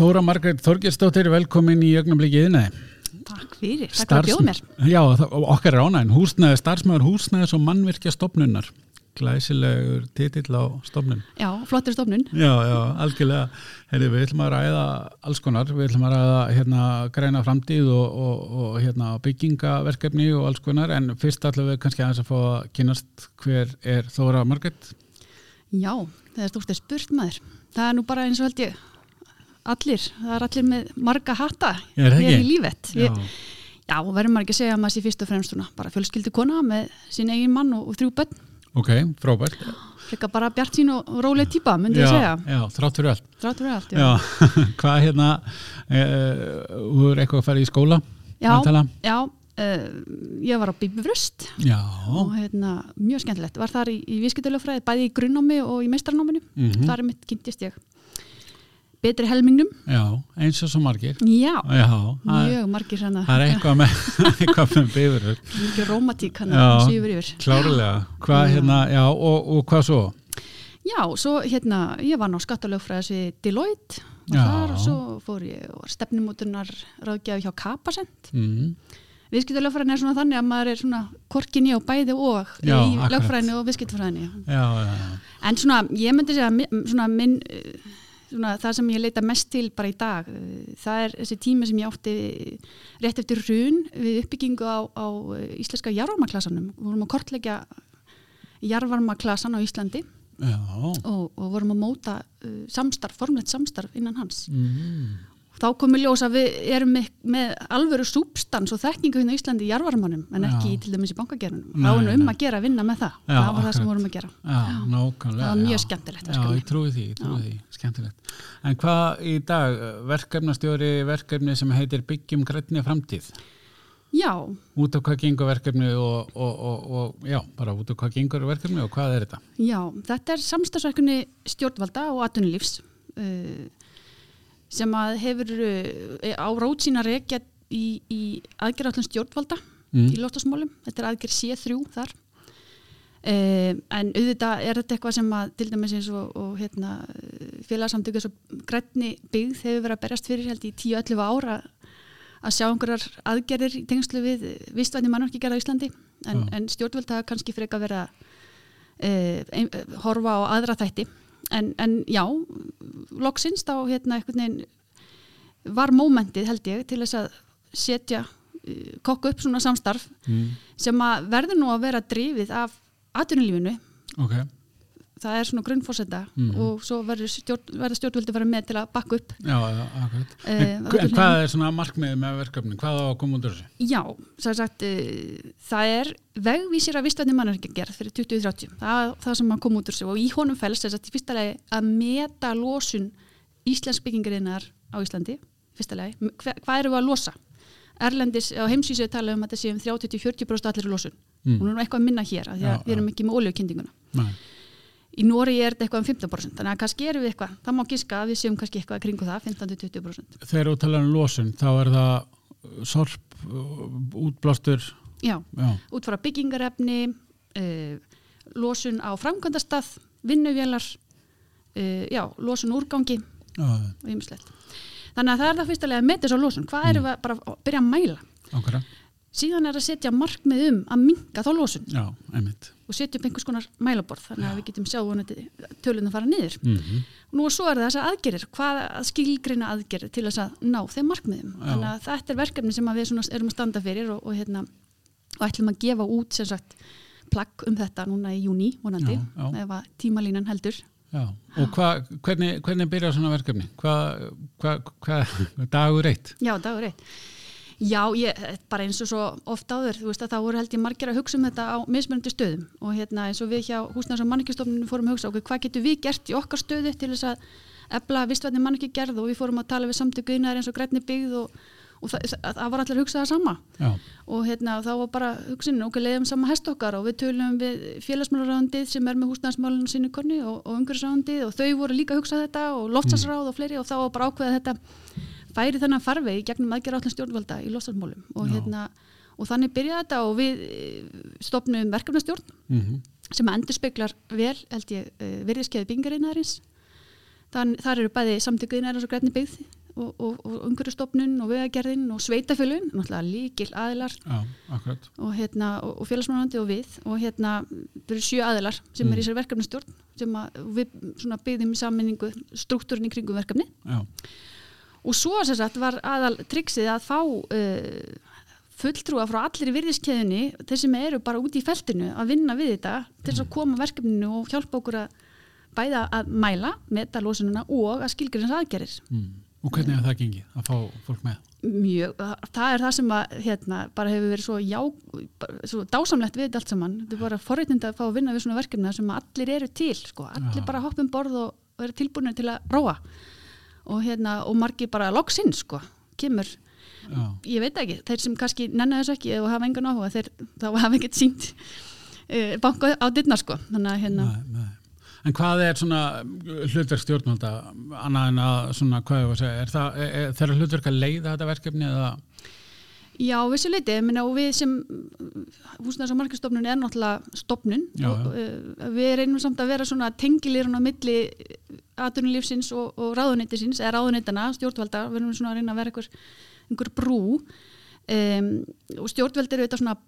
Þóra Margreit Þorgersdóttir, velkomin í ögnablikið innæði. Takk fyrir, takk fyrir að bjóða mér. Já, okkar er ánægin, húsnæði, starfsmæður húsnæðis og mannvirkja stopnunar. Glæsilegur titill á stopnun. Já, flottir stofnun. Já, já, algjörlega. Herri, við ætlum að ræða alls konar, við ætlum að ræða hérna græna framtíð og, og, og hérna byggingaverkefni og alls konar, en fyrst ætlum við kannski aðeins að fá að kynast hver er Þóra Margreit. Já, það er stúrst að spurt maður. Það er nú bara eins og held ég allir, það er allir með marga það hér í lífett. Já, já, og verður maður ekki að segja að maður sé fyrst og fremst bara fjölskyldu kona með sín eigin mann og, og þrjú börn. ok, frábært. Frekka bara bjart sín og, róleg típa, myndi já, ég segja. Já, þrátt fyrir allt. Dráttur við allt, Já, hvað hérna, uh, þú er eitthvað að fara í skóla? Já, já uh, ég var á Bíbifröst og hérna, mjög skemmtilegt. Var þar í, í viðskiptulegfræði, bæði í grunnámi og í meistarnáminu. mhm, Þar er mitt kynntist ég betri helmingnum. já, eins og svo margir. Já, Já, mjög margir hérna. það er eitthvað með, eitthvað með bifur, Mikið rómatík hann Já. að síður yfir. klárlega. Hvað hérna, já, og, og hvað svo? Já, svo hérna, ég var ná skattalögfræðis við Deloitte og Já. þar og svo fór ég og var stefnumótunar ráðgjafi hjá Kapasend. Mm, Viðskiptalögfræðin er svona þannig að maður er svona korkinni og bæði og Já, í lögfræðinu og já, En svona, ég myndi segja svona minn, svona það sem ég leita mest til bara í dag, eh, það er þessi tími sem ég átti rétt eftir hrun við uppbyggingu á, á eh, íslenska jarvarmaklasanum. Við vorum að kortleggja jarvarmaklasan á Íslandi og, og vorum að móta uh, samstarf, formlegt samstarf innan hans. Mm, Þá komum við ljós að við erum með, með alvöru súbstans og þekkingu hérna á Íslandi í jarvarmannum en ekki Já. til dæmis í bankagerunum. Nei, Það var nú um að gera að vinna með það. Já, það var það sem við vorum að gera. já. Það var mjög skemmtilegt Já, verkefni. ég trúi því, ég trúi því, skemmtilegt. En hvað í dag, verkefnastjóri verkefni sem heitir Byggjum grænni framtíð? Já, út af hvað gengur verkefni og, og, og, og já, bara út af hvað gengur verkefni og hvað er þetta? Já, þetta er samstagsverkunni stjórnvalda og uh, sem að hefur uh, á rót sína rekja í, í aðgerðallum stjórnvalda Mm. í lóttasmálum. Þetta er aðgerð C3 þar. Uh, en auðvitað er þetta eitthvað sem að til dæmis eins og, og hérna, félagsamtöku grænni byggð hefur verið að berjast fyrir held í 10-11 ára að sjá einhverjar aðgerðir í tengslu við vistvæni mannarki gerða á Íslandi en, en stjórnvöld hafa kannski frekar verið að uh, ein, uh, horfa á aðra þætti en, en já, loksins þá hérna einhvern veginn var mómentið held ég til þess að setja, uh, kokka upp svona samstarf Mm. sem að verður nú að vera drifið af atvinnulífinu Ok, það er svona grunnfórsenda Mhm. og svo verður, stjórn, stjórnvöldi að vera með til að bakka upp já, já, akkurat. Eh, en, en hvað er svona markmiðið með verkefni? Hvað á að koma úr þessu? Já, sem sagt, uh, það er vegvísir að vistvætni mannarkjargerð fyrir 2030. Það er það sem hann kom út úr sig og í honum fælst þess að fyrsta lagi að meta losun Íslensk byggingarinnar á Íslandi, fyrsta lagi. Hva, hvað eru við að losa? Erlendis á heimsvísu er talað um að sé um 30-40% allir losun. Mm. Og nú er eitthvað að minna hér, Já, að við erum ekki með oljukyndinguna. Í Nóri er þetta eitthvað um 15%, þannig að kannski erum við eitthvað, það má giska að við séum kannski eitthvað kringu það, 15-20%. Þegar þú talar um losun, þá er það uh, sorp, uh, útblástur, Já, já, út frá byggingarefni uh, losun á framkvæmdastað vinnuvélar uh, já, losun úrgangi já, og ymslegt þannig að það er það fyrstulega að þess á losun. Hvað erum við að að byrja að mæla? Okkur, síðan er að setja markmið um að minka þá losun já, og setja upp einhvers konar mælaborð þannig að við getum sjá vonandi tölunum fara niður Mm og nú og svo er það þessar aðgerir hvað að skilgreina aðgerir til þess að ná þeim markmiðum Já. þannig að þetta er verkefni sem að við erum að standa fyrir og, og, hérna, og ætlum að gefa út sem sagt plagg um þetta núna í júni vonandi Já, já. ef að tímalínan heldur Já, og hva, hvernig, hvernig byrjar svona verkefni? Hvað hva, hva, dagur eitt? Já, dagur eitt. Já, ég, bara eins og svo oft áður, þú veist að það voru held ég margir að hugsa um þetta á mismunandi stöðum. Og hérna eins og við hjá húsnæðs og mannekjastofnunum fórum að hugsa okkur, hvað getum við gert í okkar stöðu til þess að ebla vistvætni mannekjagerð og við fórum að tala við samtöku innar eins og grænni byggð og, og það, það var allir að hugsa það sama. Já, og hérna þá var bara hugsin okkur leiðum sama hest okkar og við tölum við félagsmálaráðandið sem er með húsnæðismálinu sínu konni og, og umhverfisráðandið og þau voru líka að hugsa þetta og loftsasráð og fleiri og þá var bara ákveða þetta færi þennan farvegi gegnum aðgerra allan stjórnvalda í loftsasmálum og, hérna, og þannig byrjaði þetta og við eh, stofnum verkefnastjórn mm sem endur speklar vel held ég virðiskeiði byggingarinnaðarins þann þar eru bæði samtökuðinarins og grænni byggð og, og, og umhverjastofnun og vegagerðin og sveitafölun, náttúrulega líkil aðilar Já, og, hérna, og, félagsmannandi og við og hérna eru sjö aðilar sem Mm. er í þessari verkefnastjórn sem við byggðum í sammenningu struktúrin í kringum verkefni Já, og svo sem sagt var aðal triksið að fá uh, fulltrúa frá allir í virðiskeðunni þeir sem eru bara úti í feltinu að vinna við þetta til þess að koma verkefninu og hjálpa okkur að bæða að mæla metalósununa og að skilgjörins aðgerir mm. og hvernig er það gengið að fá fólk með? mjög, það er það sem að hérna, bara hefur verið svo, já, bara, svo dásamlegt við þetta allt saman, þetta er bara forréttind að fá að vinna við svona verkefni sem allir eru til sko. allir Já. bara hoppum borð og, og eru tilbúinu til að róa og, hérna, og margir bara loksinn sko, kemur Já, ég veit ekki, þeir sem kannski nenna þessu ekki og hafa engan áhuga, þeir þá hafa ekkert sínt uh, banka á dittna sko, þannig hérna nei, nei. En hvað er svona hlutverk stjórnvalda annað en að svona, hvað ég var að segja, er það, er, er þeirra hlutverk að leiða þetta verkefni eða? Já, vissu leiti, og við sem húsnæðs- og markastofnun er náttúrulega stofnun Já, og uh, við reynum samt að vera svona tengilirun á milli aðtunulífsins og, og ráðuneytisins eða ráðuneytana, stjórnvalda, við erum svona að reyna að vera einhver, einhver brú. Um, og stjórnvald eru þetta svona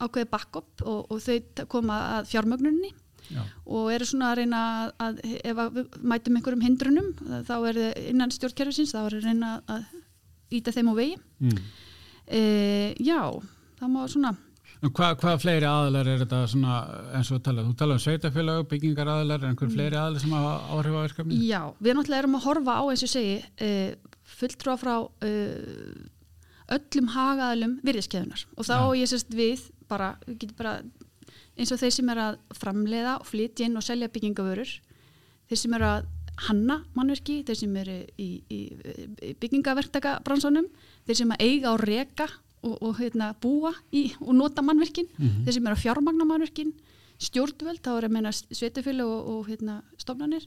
ákveði backup og, og þau koma að fjármögnunni Já, og eru svona að reyna að ef við mætum einhverjum hindrunum þá er það innan stjórnkerfisins þá er að reyna að íta þeim á vegi. Mm. E, já, það má svona En hvað, hvað fleiri aðilar er þetta svona eins og talað? Þú talað um sveitafélag, byggingar aðilar, er einhver fleiri aðilar sem áhrif á verkefni? já, við náttúrulega erum að horfa á eins og segi e, fulltrúa frá e, öllum hagaðalum virðiskeðunar og þá á ég sérst við bara, við getum bara eins og þeir sem er að framleiða og flytja inn og selja byggingavörur þeir sem eru að hanna mannverki, þeir sem eru í, í, í byggingaverktaka bransanum, þeir sem eiga og reka og, og hérna, búa í, og nota mannverkin, Mhm. þeir sem eru að fjármagna mannverkin, stjórnvöld, þá er að meina sveitafélag og, og hérna, stofnanir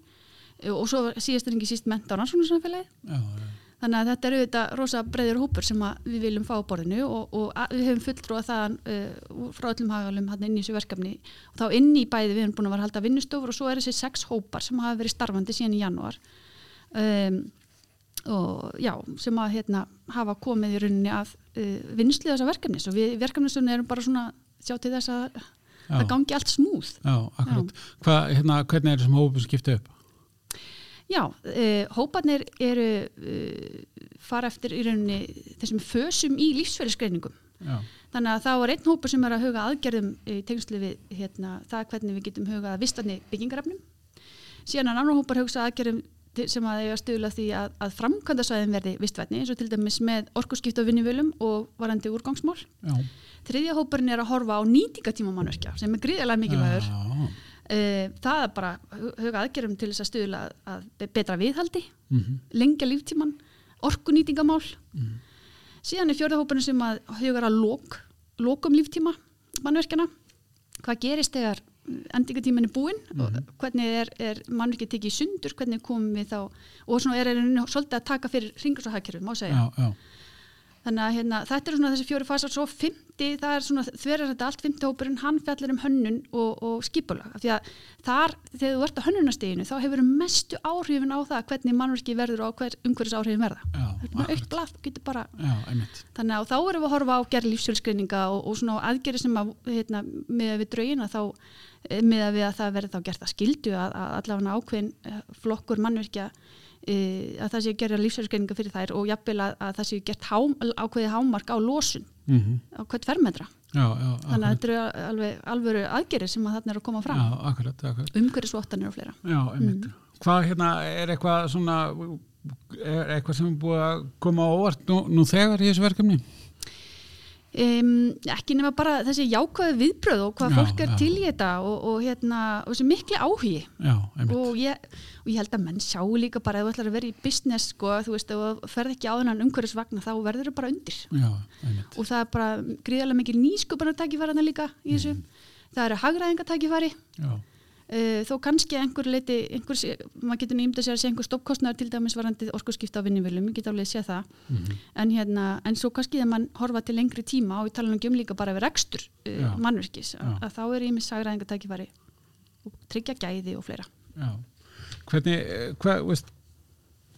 og svo síðast er ekki síst menta á rannsóknarsamfélagi Já, já. Þannig að þetta eru þetta rosa breyður hópur sem við viljum fá á borðinu og, og að, við hefum fulltrúa þaðan uh, frá öllum hagalum inn í þessu verkefni og þá inn í bæði við erum búin að vera halda vinnustofur og svo er þessi sex hópar sem hafa verið starfandi síðan í janúar um, og já, sem að hérna, hafa komið í rauninni að uh, vinnslu þessa verkefnis og við verkefnistunni erum bara svona sjá til þess að Já. það gangi allt smúð. Já, akkurat. Hvað, hérna, hvernig er þessum hópum skiptið upp? Já, uh, hóparnir eru uh, fara eftir í rauninni þessum fösum í lífsfælisgreiningum. Já, Þannig að þá er einn hópur sem er að huga aðgerðum í tengslu við hérna, það hvernig við getum hugað vistandi byggingarefnum. Síðan er annar hópur hugsa aðgerðum sem að eiga stuðla því að, að framkvæmdasvæðin verði vistvætni eins og til dæmis með orkuskipt á vinnivölum og varandi úrgangsmál. já. Þriðja hópurinn er að horfa á nýtingatíma mannverkja sem er gríðarlega mikilvægur. Já, það er bara hu- huga aðgerðum til þess að stuðla að, að be- betra viðhaldi, mhm, lengja líftíman, orkunýtingamál. mhm. Síðan er fjörðahópurinn sem að hugar að lok, lokum líftíma mannverkjana. Hvað gerist þegar endingatíminn er búinn og hvernig er, er mannverkið tekið sundur, hvernig komum við þá og svona er einhvern svolítið að taka fyrir ringarsahagkerfið, má segja. já, já. Þannig að hérna, þetta eru svona þessi fjóri fasar, svo fymti, það er svona þverjar þetta allt fymti hópurinn, hann fjallir um hönnun og, og skipulag. Af Því að þar, þegar þú ert á hönnunasteginu, þá hefur mestu áhrifin á það hvernig mannverki verður og hver umhverfis áhrifin verða. Já. Þannig að þá erum við að horfa á gerð lífsfjölskreininga og, og svona aðgerið sem að hérna, með við draugina þá með að við að það verði þá gert að skildu að, að allavega ákveðin eh, flokkur mannverkja að það séu gerða lífsfjölskreininga fyrir þær og jafnvel að, að það séu gert hám, ákveði hámark á losun Mm á hvert fermetra. Já, já, Þannig að þetta eru alveg alvöru aðgerið sem að þarna er að koma fram. Umhverjusvottanir og fleira. Já, einmitt. Hvað hérna, er eitthvað svona, er eitthvað sem er búið að koma á óvart nú, nú þegar í þessu verkefni? Um, ekki nema bara þessi jákvæðu viðbröð og hvað Já, fólk er já. til í þetta og, og, hérna, og þessi mikli áhugi. Já, og ég, og ég held að menn sjá líka bara ef þú ætlar að vera í business sko, þú veist, þú ferð ekki á þennan umhverfisvagna þá verður þú bara undir. Og það er bara gríðarlega mikil nýsköpunartækifæri líka í þessu, það eru hagræðingatækifæri Já, uh, þó kannski að einhver leiti einhver, maður getur nýmda sér að sé einhver stoppkostnar til dæmis varandi orkuskipta á vinnivilum, ég get alveg sé það mhm. en, hérna, en svo kannski þegar mann horfa til lengri tíma og við tala um líka bara við rekstur uh, Já. mannverkis, Já. að, að þá er ímis hagræðingatækifæri og tryggja gæði og fleira já. Hvernig, eh, hvað, veist,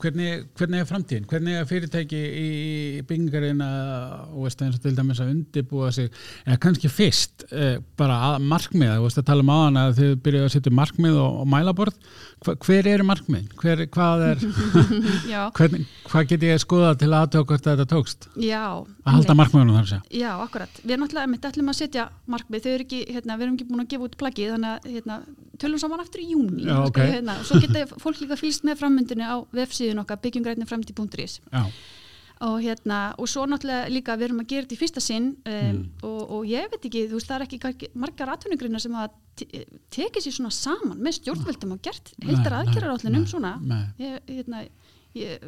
hvernig, hvernig er framtíðin? Hvernig er fyrirtæki í byggingarinn og eins og til dæmis að undibúa sig, eða kannski fyrst eh, bara að markmiða, þú veist að tala um aðan að þið byrjuðu að setja markmið og, og mælaborð, Hva, hver eru markmið? Hver, hvað er, hvernig, hvað get ég að skoða til aðtöku hvort þetta tókst? Já. Að halda markmiðunum þar að segja? Já, akkurat. Við erum náttúrulega, við ætlum að setja markmið, þau eru ekki, hérna, við erum ekki búin að gefa út plaggi, þannig að, hérna, tölum saman aftur í júni. Já, ok. Hérna, svo geta fólk líka fylgst með frammyndinu á vefsíðun okkar, byggjumgrætniframtíð.is. Já. Og hérna, og svo náttúrulega líka við erum að gera þetta í fyrsta sinn um, Mm. og, og ég veit ekki, þú veist, það er ekki margar atvinnugrinnar sem að te- tekið sér svona saman með stjórnvöldum og gert heildar Nei, aðgerðar allir um svona ég, hérna, ég,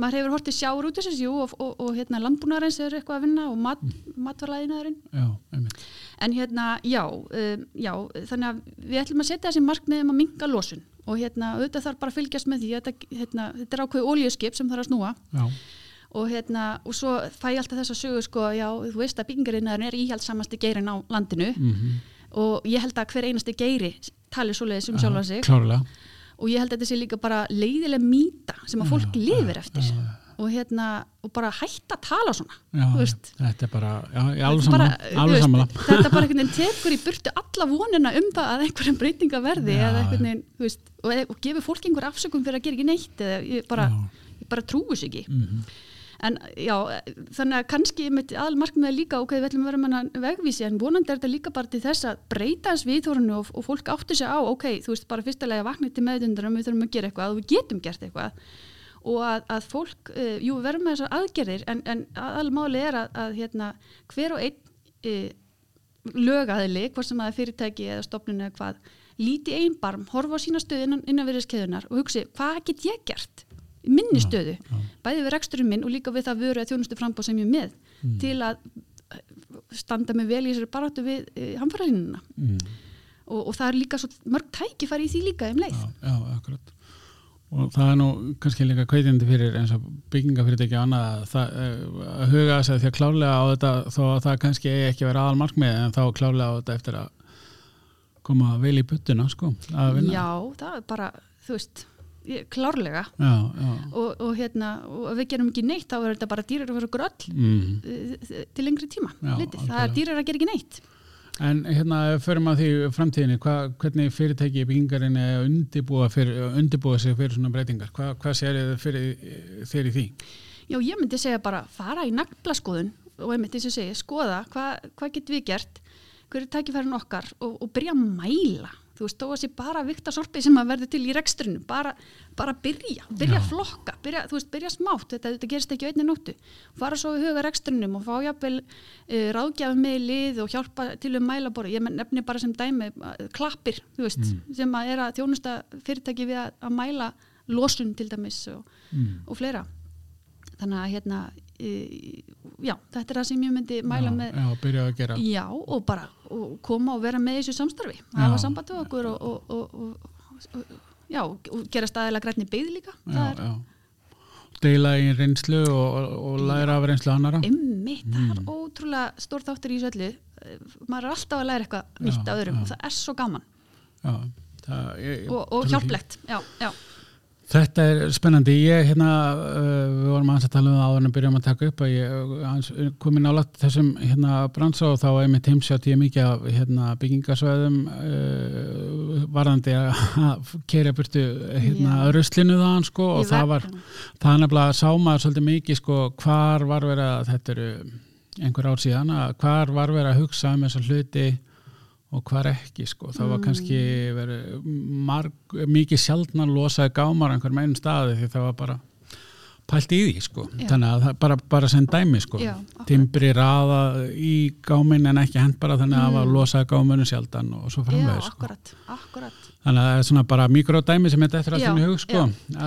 maður hefur hortið sjáur út þessu jú, og, og, og hérna landbúnaðarins er eitthvað að vinna og mat, matvarlæðinaðurinn Já, einmitt. en hérna, já, um, já þannig að við ætlum að setja þessi markmið um að minga losun og hérna, auðvitað þarf bara að fylgjast með því þetta, hérna, þetta er ákveð ólíuskip sem þarf að snúa. Já, og hérna, og svo fæ ég alltaf þess að sögu sko, já, þú veist að byggingarinnar er íhjaldsamasti geirin á landinu. Mhm. og ég held að hver einasti geiri tali svoleiðis um sjálfa sig. klárlega. og ég held að þetta sé líka bara leiðileg mýta sem að fólk Já, lifir eftir. já, og hérna, og bara hætta að tala svona Já, þetta er bara, já, er bara, alveg veist, þetta bara einhvern veginn tekur í burtu alla vonina um það að einhverjum breytinga verði Já, veginn, veist, og, og gefur fólk einhver afsökum fyrir að gera ekki neitt eða ég bara, bara trúi sér ekki. Mhm. en já, þannig að kannski mitt aðal markmið er líka, ok, við ætlum að vera með hann vegvísi, en vonandi er þetta líka bara til þess að breyta þess viðhórunu og, og fólk átti sig á, ok, þú veist, bara fyrstulega vaknið til meðundar um við þurfum að gera eitthvað og við getum gert eitthvað og að, að fólk, uh, jú, við verðum með þessar aðgerðir en, en aðalmáli er að, að hérna, hver og einn uh, lögaðili, hvort sem er fyrirtæki eða stofnun eða hvað, líti einn barm, horfa á sína stöðu innan, innan veriðskeðunar og hugsi, hvað get ég gert minni stöðu, já. bæði við reksturinn minn og líka við það vöru að þjónustu frambóð sem ég er með Mm. til að eh, standa mig vel í þessari baráttu við uh, hamfæralínuna Mm. og, og það er líka svo mörg tækifæri í því líka um leið Já, já, akkurat. Og það er nú kannski líka kveitindi fyrir eins og byggingafyrirtæki og annað að það, eh, að huga þess að því að klálega á þetta þó að það kannski ekki vera aðal markmið en þá klálega á þetta eftir að koma vel í puttuna sko að vinna. Já, það er bara, þú veist klárlega Já, já. og, og hérna, og við gerum ekki neitt þá er þetta bara dýrar að vera okkur öll Mm. eh, til lengri tíma Já, litið. það er dýrar að gera ekki neitt En hérna, förum að því framtíðinni, hva, hvernig fyrirtæki byggingarinn er að undibúa, fyrir, undibúa sig fyrir svona breytingar? Hva, hvað sér þér í því? Já, ég myndi segja bara fara í naglaskoðun og einmitt eins og segja, skoða hvað hva getum við gert, hver er tækifærin okkar og, og byrja að mæla þú veist, þó að sé bara vikta sorpi sem að verður til í rekstrinu, bara, bara byrja byrja að flokka, byrja, þú veist, byrja smátt þetta, þetta gerist ekki á einni nóttu. Fara svo við huga rekstrinum og fá jafnvel uh, ráðgjafi með í lið og hjálpa til um mælaborð, ég nefni bara sem dæmi uh, klappir, þú veist, sem að er að þjónusta fyrirtæki við að, að mæla losun til dæmis og, Mm. og fleira. Þannig að hérna já, þetta er það sem ég myndi mæla já, með Já, byrja að gera. já, og bara og koma og vera með þessu samstarfi hafa samband við okkur og, og, og, já, og gera staðilega grænni byggð líka Já, er já. Deila í reynslu og, og læra af reynslu annara. ymmit, það Mm. er ótrúlega stór þáttur í þessu öllu maður er alltaf að læra eitthvað nýtt af öðrum og það er svo gaman Já, það, ég, og, hjálplegt já, já, Þetta er spennandi. Ég, hérna, uh, við vorum aðeins að tala um það áður en að byrjum að taka upp að ég aðeins komin nálægt þessum hérna bransa og þá er mitt heimsjátt ég mikið af hérna, byggingasvæðum uh, varðandi að keira burtu hérna, Já. ruslinu þaðan sko og Í það var, það er nefnilega sá maður svolítið mikið sko hvar var verið að þetta eru einhver ár síðan að hvar var verið að hugsa um þessa hluti og hvar ekki sko, það var Mm. kannski verið marg, mikið sjaldnar losaði gámar einhverjum einum staði því það var bara pælt í því sko, Já. þannig að það bara, bara sem dæmi sko, Já, timbri raða í gámin en ekki hent bara þannig að það var Mm. losaði gámunu sjaldan og svo já, framvegis sko. akkurat, akkurat þannig að það er svona bara mikrodæmi sem þetta eftir alltaf í hug sko,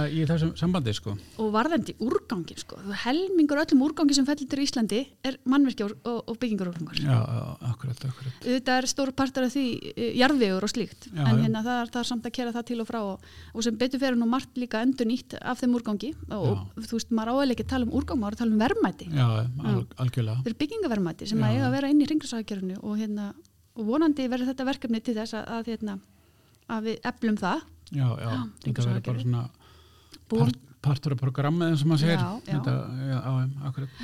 í þessum sambandi sko. Og varðandi úrgangin sko. Helmingur öllum úrgangi sem fellir til Íslandi er mannverkja og, og, og byggingarúrgangar já, já, akkurat, akkurat. Þetta er stór partur af því uh, jarðvegur og slíkt. Já, en hérna það er, það er samt að kera það til og frá og, og sem betur fyrir nú margt líka endur nýtt af þeim úrgangi. Og, og þú veist, maður álega ekki að tala um úrgang maður tala um verðmæti. Já, al, algjörlega. Þetta er byggingaverðmæti sem að eiga að vera inn í ringriðsækjörinu og, hérna, og vonandi verður þetta verkefni til þess að, að, hérna, að við eflum það. Já, já, Já, þetta verður bara svona part, partur af programmið eins og maður segir. Já, já. Þetta, já, já, akkurat.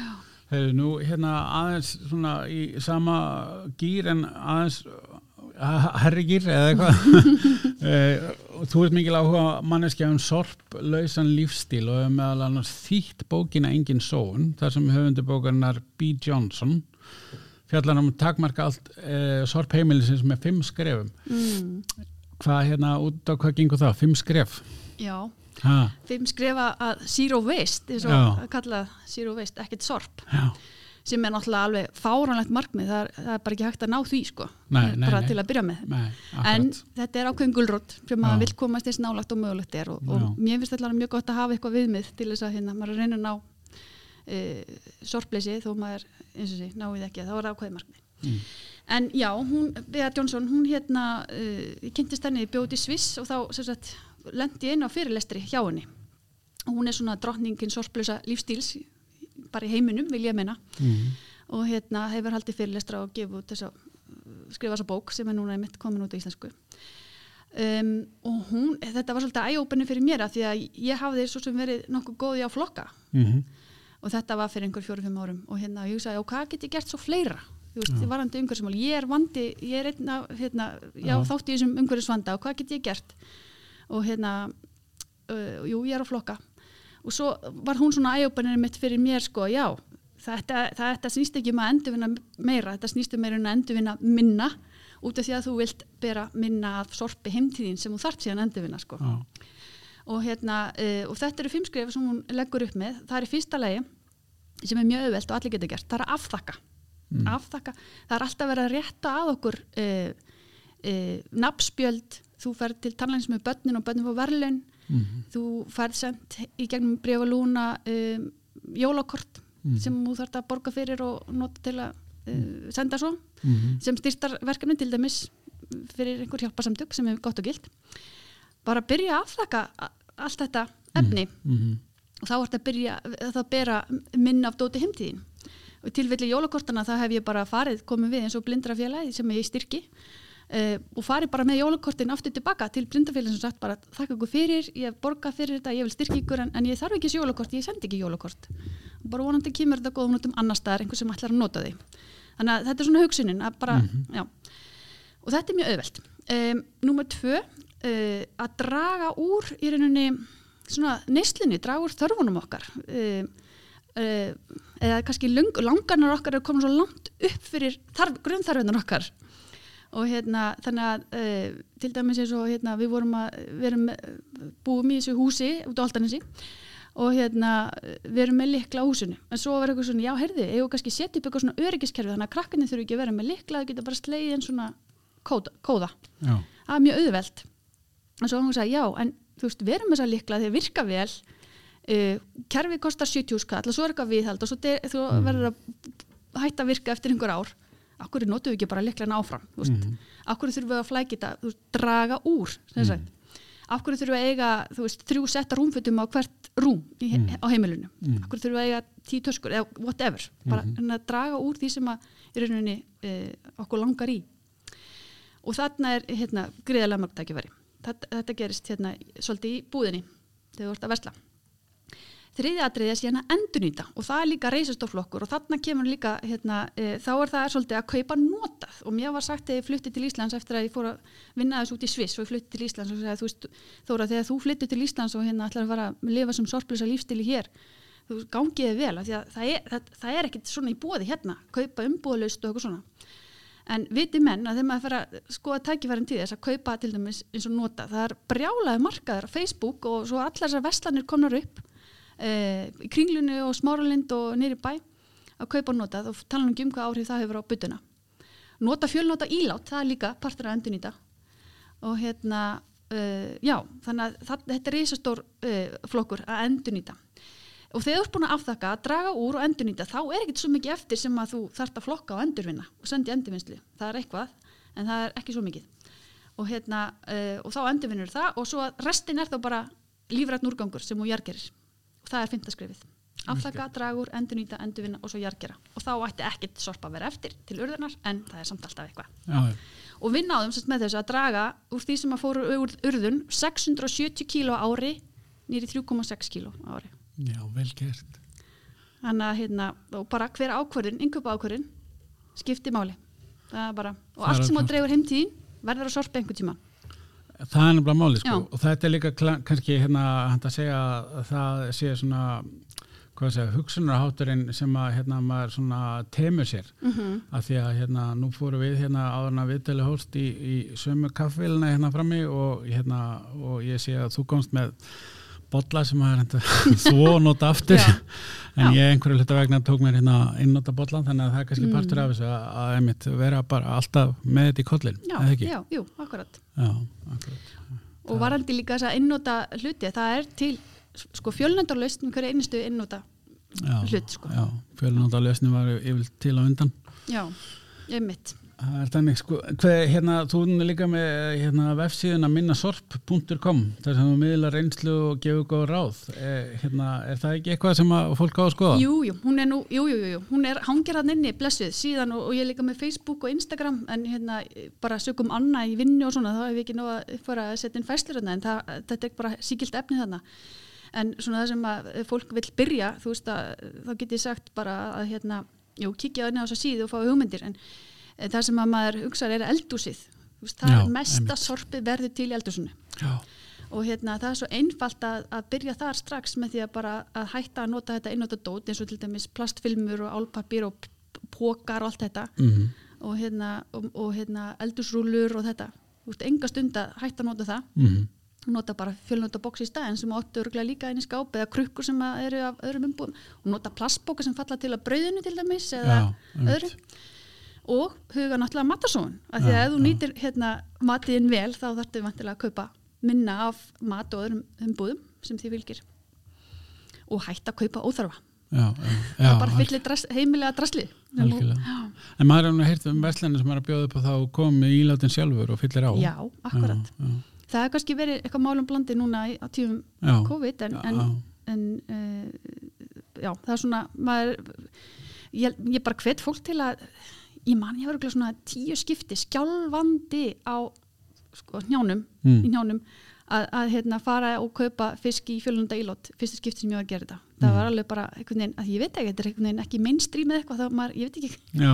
Hefur nú hérna aðeins svona í sama gýr en aðeins uh, herri gýr eða eitthvað. Eh, þú ert mikil áhuga manneskja um sorplausan lífstíl og hefur meðal annars þýtt bókina Engin Sóun, þar sem höfundu bókarinnar B. Johnson fjallar um takmarka allt uh, sorpheimilisins með fimm skrefum. Mm, hvað hérna út á hvað gengur það? Fimm skref? já, Ha, fimm skrifa að zero waste eins og að kalla zero waste, ekkert sorp. Já, sem er náttúrulega alveg fáranlegt markmið það er, það er bara ekki hægt að ná því sko. Nei, nei, bara nei. til að byrja með. Nei, en þetta er ákveðin gulrótt sem maður vill komast eins nálagt og mögulegt er og, og mér finnst þetta mjög gott að hafa eitthvað viðmið til þess að hérna, maður er að að ná uh, sorpleysi þó maður eins og sé, náið ekki, þá er það ákveðin markmið Mm. en já, hún, Bea Johnson hún hérna, uh, kynntist henni bjóti í Sviss og þá lendi ég inn á fyrirlestri hjá henni. Og hún er svona drottningin sorplösa lífstíls bara í heiminum vil ég meina. Mm. og hérna hefur haldið fyrirlestra og gefið út þess að skrifa þessa bók sem er núna mitt komin út á íslensku. Um, og hún, þetta var svolítið æjópenni fyrir mér að því að ég hafði svo sem verið nokkuð góði á flokka. Mm og þetta var fyrir einhver fjóru-fimm árum. Og hérna ég hugsaði, og hvað get ég gert svo fleira þú veist, varandi umhverfismál, ég er vandi ég er einn af, hérna, já, þátt í þessum umhverfisvanda og hvað get ég gert? Og hérna uh, jú, ég er á flokka. Og svo var hún svona æjópanir mitt fyrir mér sko, já, þetta, þetta snýst ekki um að endurvinna meira, þetta snýst um meira en að endurvinna minna út af því að þú vilt bera minna af sorpi heimtíðin sem þú þarft síðan að endurvinna sko. Já, og, hérna, uh, og þetta eru fimm skrif sem hún leggur upp með. Það er fyrsta lagi sem er mjög auðvelt og allir getur gert, það er að afþakka Mm. afþakka, það er alltaf verið að rétta að okkur uh, uh, nafnspjöld, þú ferð til tannlæns með börnin og börnin fór verðlaun mm. þú ferð sendt í gegnum brefalúna um, jólakort Mm. sem þú þarft að borga fyrir og nota til að uh, senda svo Mm. sem styrtar verkefni til dæmis fyrir einhver hjálpasamtök sem er gott og gilt bara byrja að afþakka a- allt þetta efni Mm. og þá ert að byrja að bera minn af dóti heimtíðin og tilfelli jólakortana þá hef ég bara farið komið við eins og blindrafélagi sem ég styrki uh, og farið bara með jólakortin aftur tilbaka til blindrafélagi sem sagt bara þakka ykkur fyrir, ég hef borgað fyrir þetta ég vil styrki ykkur en, en ég þarf ekki jólakort ég sendi ekki jólakort. Bara vonandi kemur þetta góðum notum annar staðar einhver sem ætlar að nota því þannig að þetta er svona hugsunin bara, já. Og þetta er mjög auðvelt. Um, Númer tvö uh, að draga úr í rauninni svona neyslinni, draga úr þörfunum okkar. Um, eða kannski lung, langarnar okkar er komin svo langt upp fyrir þarf, grunnþarfunar okkar. Og hérna þannig að uh, til dæmis eins og hérna við vorum að við erum með- búum í þessu húsi út á Altanesi og hérna við erum með likla á húsinu. En svo var eitthvað svona, já heyrði, eigum kannski setja upp eitthvað svona öryggiskerfi þannig að krakkarnir þurfi ekki að vera með likla þau geta bara slegið inn svona kóða, kóða. Það er mjög auðvelt. Og svo hún sagði, já, en þú veist, við erum með þess að likla þeir virka vel uh, kerfið kostar 70 skall og svo er eitthvað viðhald og svo de, þú Mhm. verður að hætta að virka eftir einhver ár akkur notum við ekki bara liklana áfram þú veist, Mhm. akkur þurfum við að veist, draga úr sagt akkur þurfum við að eiga veist, þrjú setta rúmfötum á hvert rúm í, Mhm. á heimilinu Mhm. akkur þurfum við að eiga tíu töskur eða whatever bara Mhm. mm að draga úr því sem að rauninni uh, okkur langar í og þarna er hérna greiðalega mörg tækifæri þetta, þetta gerist hérna svolítið í búðinni þegar þú ert að versla þriði atriði er síðan að endurnýta og það er líka reysastoflokkur og þarna kemur líka hérna, e, þá er það svolítið að kaupa notað. Og mér var sagt þegar ég flutti til Íslands eftir að ég fór að vinna þessu út í Sviss og ég flutti til Íslands og sagði þú veist Þóra þegar þú flyttu til Íslands og hérna ætlar að fara að lifa sem sorplösa lífstili hér þú gangiði vel af því að það er, það, það er ekkit svona í bóði hérna kaupa umbúðalaust og eitthvað svona. En viti menn að þegar maður fer að skoða tækifærin til þess að kaupa til dæmis eins og nota, það er brjálaði markaður Facebook og svo allar þessar veslanir komnar upp eh, í kringlunu og smáralind og nýri bæ að kaupa nota og tala ekki um hvað áhrif það hefur á byttuna. Nota fjölnota ílát, það er líka partur að endurnýta. Og hérna, uh, já, þannig að það, þetta er risastór uh, flokkur að endurnýta. Og þegar þú ert búin að afþakka, að draga úr og endurnýta þá er ekkert svo mikið eftir sem að þú þarft að flokka og endurvinna og senda í endurvinnslu. Það er eitthvað, en það er ekki svo mikið. Og, hérna, uh, og þá endurvinnur það og svo restin er þá bara lífrætt núrgangur sem þú jargerir og það er fintaskrifið afþakka, draga úr, endurnýta, endurvinna og svo jargera og þá ætti ekkert sorpa að vera eftir til urðunar en það er samt alltaf eitthvað. Og við náðum sérst með þessu að draga úr því sem að fóru úr urðun 670 kíló ári nýri 3,6 kíló ári. Já, vel gert. þannig að hérna, og bara hver ákvörðin inköpa ákvörðin, skipti máli. Það er bara, og Það allt sem á dreifur heimtíðin verður að sorpa einhvern tíma Það er nefnilega máli sko. Og þetta er líka kannski hérna hægt að segja að það sé svona hugsunarhátturinn sem að hérna maður svona temur sér. Mm -hmm. af því að hérna nú fórum við hérna áðurna viðtölu hóst í, í sömu kaffvilna hérna frammi og hérna og ég sé að þú komst með bolla sem að hérna þvó og nota aftur en ég einhverju hluta vegna tók mér hérna innota bollan þannig að það er kannski Mm. partur af þessu að, að einmitt vera bara alltaf með þetta í kollin já, já, jú, akkurat Já, akkurat. og varandi líka þess að einnota hluti það er til sko fjölnöndarlaust með hverju einustu einnota Já, hlut, sko. Já, lesni var yfir til á undan. já, einmitt Það er þannig, sko, hver, hérna, þú er líka með hérna, vefsíðuna minnasorp.com þar sem þú miðlar reynslu og gefur góð ráð. Eh, hérna, er það ekki eitthvað sem fólk á að skoða? Jú, jú, hún er nú, jú, jú, jú, hún er hangir hann inni, blessuð, síðan og, og ég er líka með Facebook og Instagram, en hérna bara sögum Anna í vinnu og svona, þá hef ég ekki að uppfara að setja inn þarna, en það, þetta er bara síkilt efni þarna. En svona það sem að fólk vil byrja, þú veist að þá get ég sagt bara að hérna, jú, kíkja eh, það sem að maður hugsaður er eldúsið, það er mesta sorpið verður til eldúsinu Já, og hérna, það er svo einfalt að, að byrja þar strax með því að bara að hætta að nota þetta einnota dót eins og til dæmis plastfilmur og álpapír og pókar og allt þetta. Mm og hérna, og, og hérna eldusrúlur og þetta. Veist, enga stund að hætta að nota það. Mm nota bara fjölnota box í staðin sem áttu örgulega líka inn í skáp eða krukkur sem eru af öðrum umbúðum. Og nota plastbóka sem falla til að brauðinu til dæmis eða Já, öðru og huga náttúrulega matasóun af því að Já, ef þú nýtir hérna matiðin vel þá þarftu vantilega að kaupa minna af mat og öðrum umbúðum sem því fylgir. Og hætta að kaupa óþarfa. Já, já, það bara fyllir dras, heimilega drasli. En maður er nú heyrt um verslunni sem er að bjóða upp og þá komið ílátin sjálfur og fyllir á. já, akkurat. Já, það hefur kannski verið eitthvað málum blandi núna á tímum já, COVID en, en, en uh, já, það er svona maður, ég, ég bara hvet fólk til að ég man ég var örugglega svona tíu skipti skjálfandi á sko, njánum, Mm. í njánum að, að hérna, fara og kaupa fisk í fjölunda ílót, fyrsta skipti sem ég var að gera þetta það Mm. var alveg bara einhvern veginn, að ég veit ekki þetta er einhvern veginn ekki mainstream eða eitthvað, maður, ég veit ekki, já,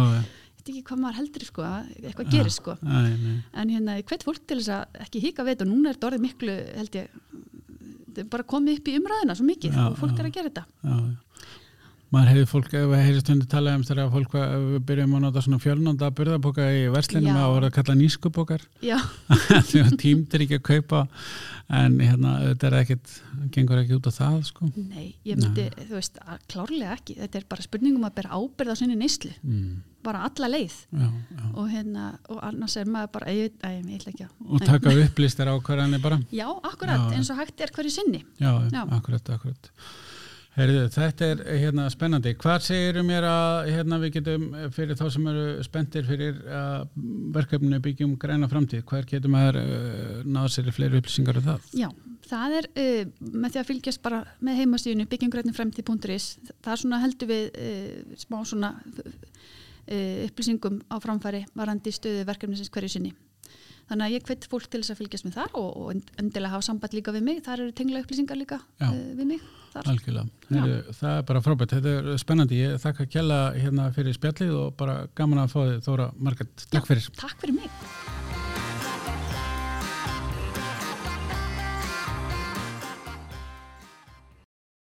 veit ekki hvað maður heldur sko, að eitthvað gerist sko nei. en hérna, ég hvet fólk til þess að ekki hika þetta og núna er þetta orðið miklu held ég, bara komið upp í umræðina svo mikið Já, og fólk er að gera þetta. Maður hefði fólk, við hefði stundu talað um þegar fólk byrjum að nota svona fjölnanda burðaboka í verslinum að voru að kalla nýskubokar því að tímdir ekki að kaupa en hérna, þetta er ekkit gengur ekki út á það, sko. Nei, ég myndi þú veist, klárlega ekki, þetta er bara spurningum að bera ábyrð á sinni neyslu. Mm. bara alla leið. Já, já. og hérna, og annars er maður bara ég, æ, ég ætla ekki að og taka upplýstir ákvarðanir bara. Já, akkurat, Já. eins og hægt er hverju sinni. Já. akkurat, akkurat Heyrðu, þetta er hérna spennandi. Hvað segirum mér að hérna við getum fyrir þá sem eru spenntir fyrir uh, verkefni byggjum græna framtíð, hver getum að uh, náða sér fleiri upplýsingar um það? Já, það er uh, með því að fylgjast bara með heimastíðinu byggjumgrænumfremti.is það er svona heldur við uh, smá svona uh, upplýsingum á framfæri varandi stöðu verkefnisins hverju sinni. Þannig að ég hvet fólk til þess að fylgjast með þar og, og endilega hafa samband líka við mig, þar eru tengla upplýsingar líka Já. uh, við mig. Heyrðu, það er bara frábært. Þetta er spennandi. Ég þakka kjalla hérna fyrir spjallið og bara gaman að fá þið Þóra Margret. Takk fyrir. Takk fyrir mig.